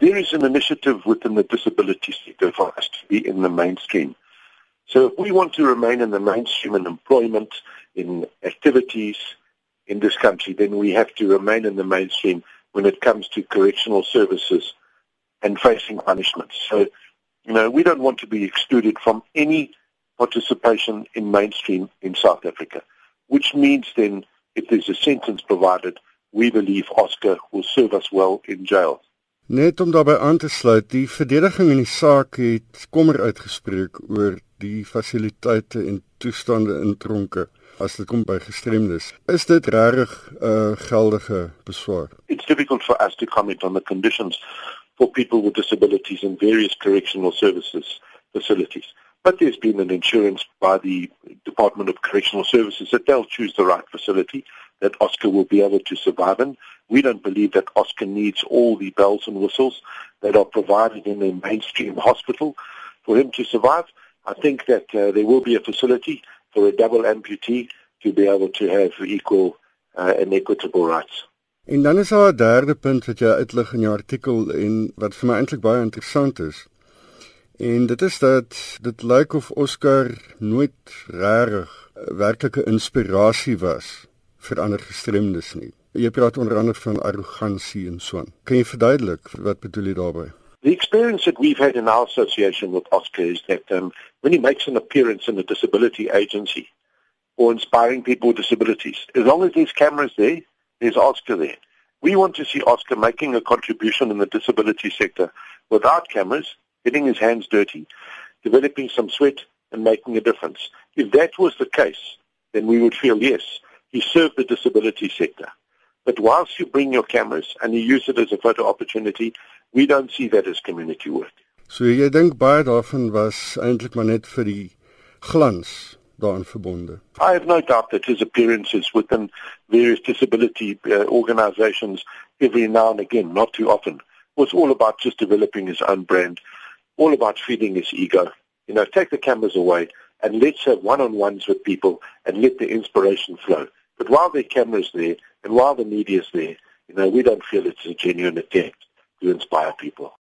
there is an initiative within the disability sector for us to be in the mainstream. So if we want to remain in the mainstream in employment, in activities in this country, then we have to remain in the mainstream when it comes to correctional services and facing punishment. So, you know, we don't want to be excluded from any participation in mainstream in South Africa, which means then if there's a sentence provided, we believe Oscar will serve us well in jail. Net om daarbey aan te sluit, die verdediging in die saak het kommer uitgespreek oor die fasiliteite en toestande in tronke as dit kom by gestremdes. Is dit regtig 'n uh, geldige beswaar? It's difficult for us to comment on the conditions for people with disabilities in various correctional services facilities. But there's been an insurance by the Department of Correctional Services that they'll choose the right facility that Oscar will be able to survive in. We don't believe that Oscar needs all the bells and whistles that are provided in a mainstream hospital for him to survive. I think that uh, there will be a facility for a double amputee to be able to have equal uh, and equitable rights. En dan is daar 'n derde punt wat jy uitlig in jou artikel en wat vir my eintlik baie interessant is. En dit is dat dit lyk of Oscar nooit regtig werklike inspirasie was vir ander gestremdes nie. Jy praat onder andere van arrogansie en so aan. Kan jy verduidelik wat bedoel jy daarmee? The experience that we've had in our association with Oscar is that um, when he makes an appearance in a disability agency or inspiring people with disabilities, as long as there's cameras there, there's Oscar there. We want to see Oscar making a contribution in the disability sector without cameras, getting his hands dirty, developing some sweat and making a difference. If that was the case, then we would feel, yes, he served the disability sector. But whilst you bring your cameras and you use it as a photo opportunity, we don't see that as community work. So jy dink baie daarvan was eintlik maar net vir die glans daarin verbonde. I have no doubt that his appearances within various disability uh, organizations every now and again, not too often, was all about just developing his own brand, all about feeding his ego. You know, take the cameras away and let's have one-on-ones with people and let the inspiration flow. But while the camera's there and while the media is there, you know, we don't feel it's a genuine attempt to inspire people.